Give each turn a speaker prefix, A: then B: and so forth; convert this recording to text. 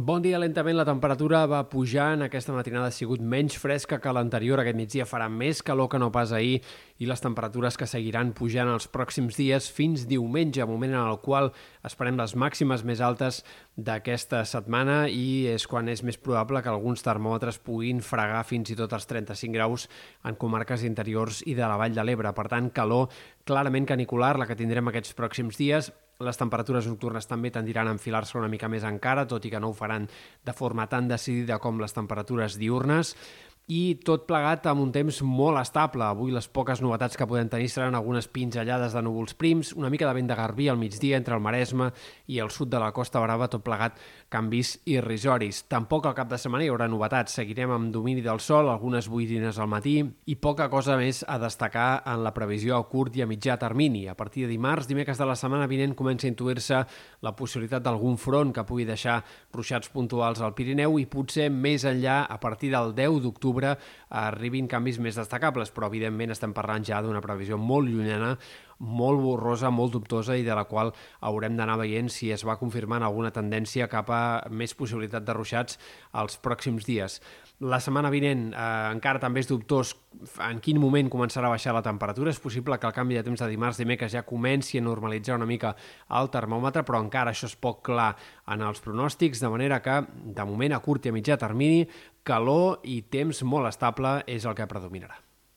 A: Bon dia, lentament. La temperatura va pujant, aquesta matinada ha sigut menys fresca que l'anterior, aquest migdia farà més calor que no pas ahir i les temperatures que seguiran pujant els pròxims dies fins diumenge, moment en el qual esperem les màximes més altes d'aquesta setmana i és quan és més probable que alguns termòmetres puguin fregar fins i tot els 35 graus en comarques interiors i de la Vall de l'Ebre. Per tant, calor clarament canicular, la que tindrem aquests pròxims dies, les temperatures nocturnes també tendiran a enfilar-se una mica més encara, tot i que no ho faran de forma tan decidida com les temperatures diurnes i tot plegat amb un temps molt estable. Avui les poques novetats que podem tenir seran algunes pinzellades de núvols prims, una mica de vent de garbí al migdia entre el Maresme i el sud de la Costa Brava, tot plegat canvis irrisoris. Tampoc al cap de setmana hi haurà novetats. Seguirem amb domini del sol, algunes boirines al matí i poca cosa més a destacar en la previsió a curt i a mitjà termini. A partir de dimarts, dimecres de la setmana vinent, comença a intuir-se la possibilitat d'algun front que pugui deixar ruixats puntuals al Pirineu i potser més enllà, a partir del 10 d'octubre, octubre arribin canvis més destacables, però evidentment estem parlant ja d'una previsió molt llunyana, molt borrosa, molt dubtosa i de la qual haurem d'anar veient si es va confirmant alguna tendència cap a més possibilitat de ruixats els pròxims dies. La setmana vinent eh, encara també és dubtós en quin moment començarà a baixar la temperatura. És possible que el canvi de temps de dimarts dimecres ja comenci a normalitzar una mica el termòmetre, però encara això és poc clar en els pronòstics, de manera que, de moment, a curt i a mitjà termini, calor i temps molt estable és el que predominarà.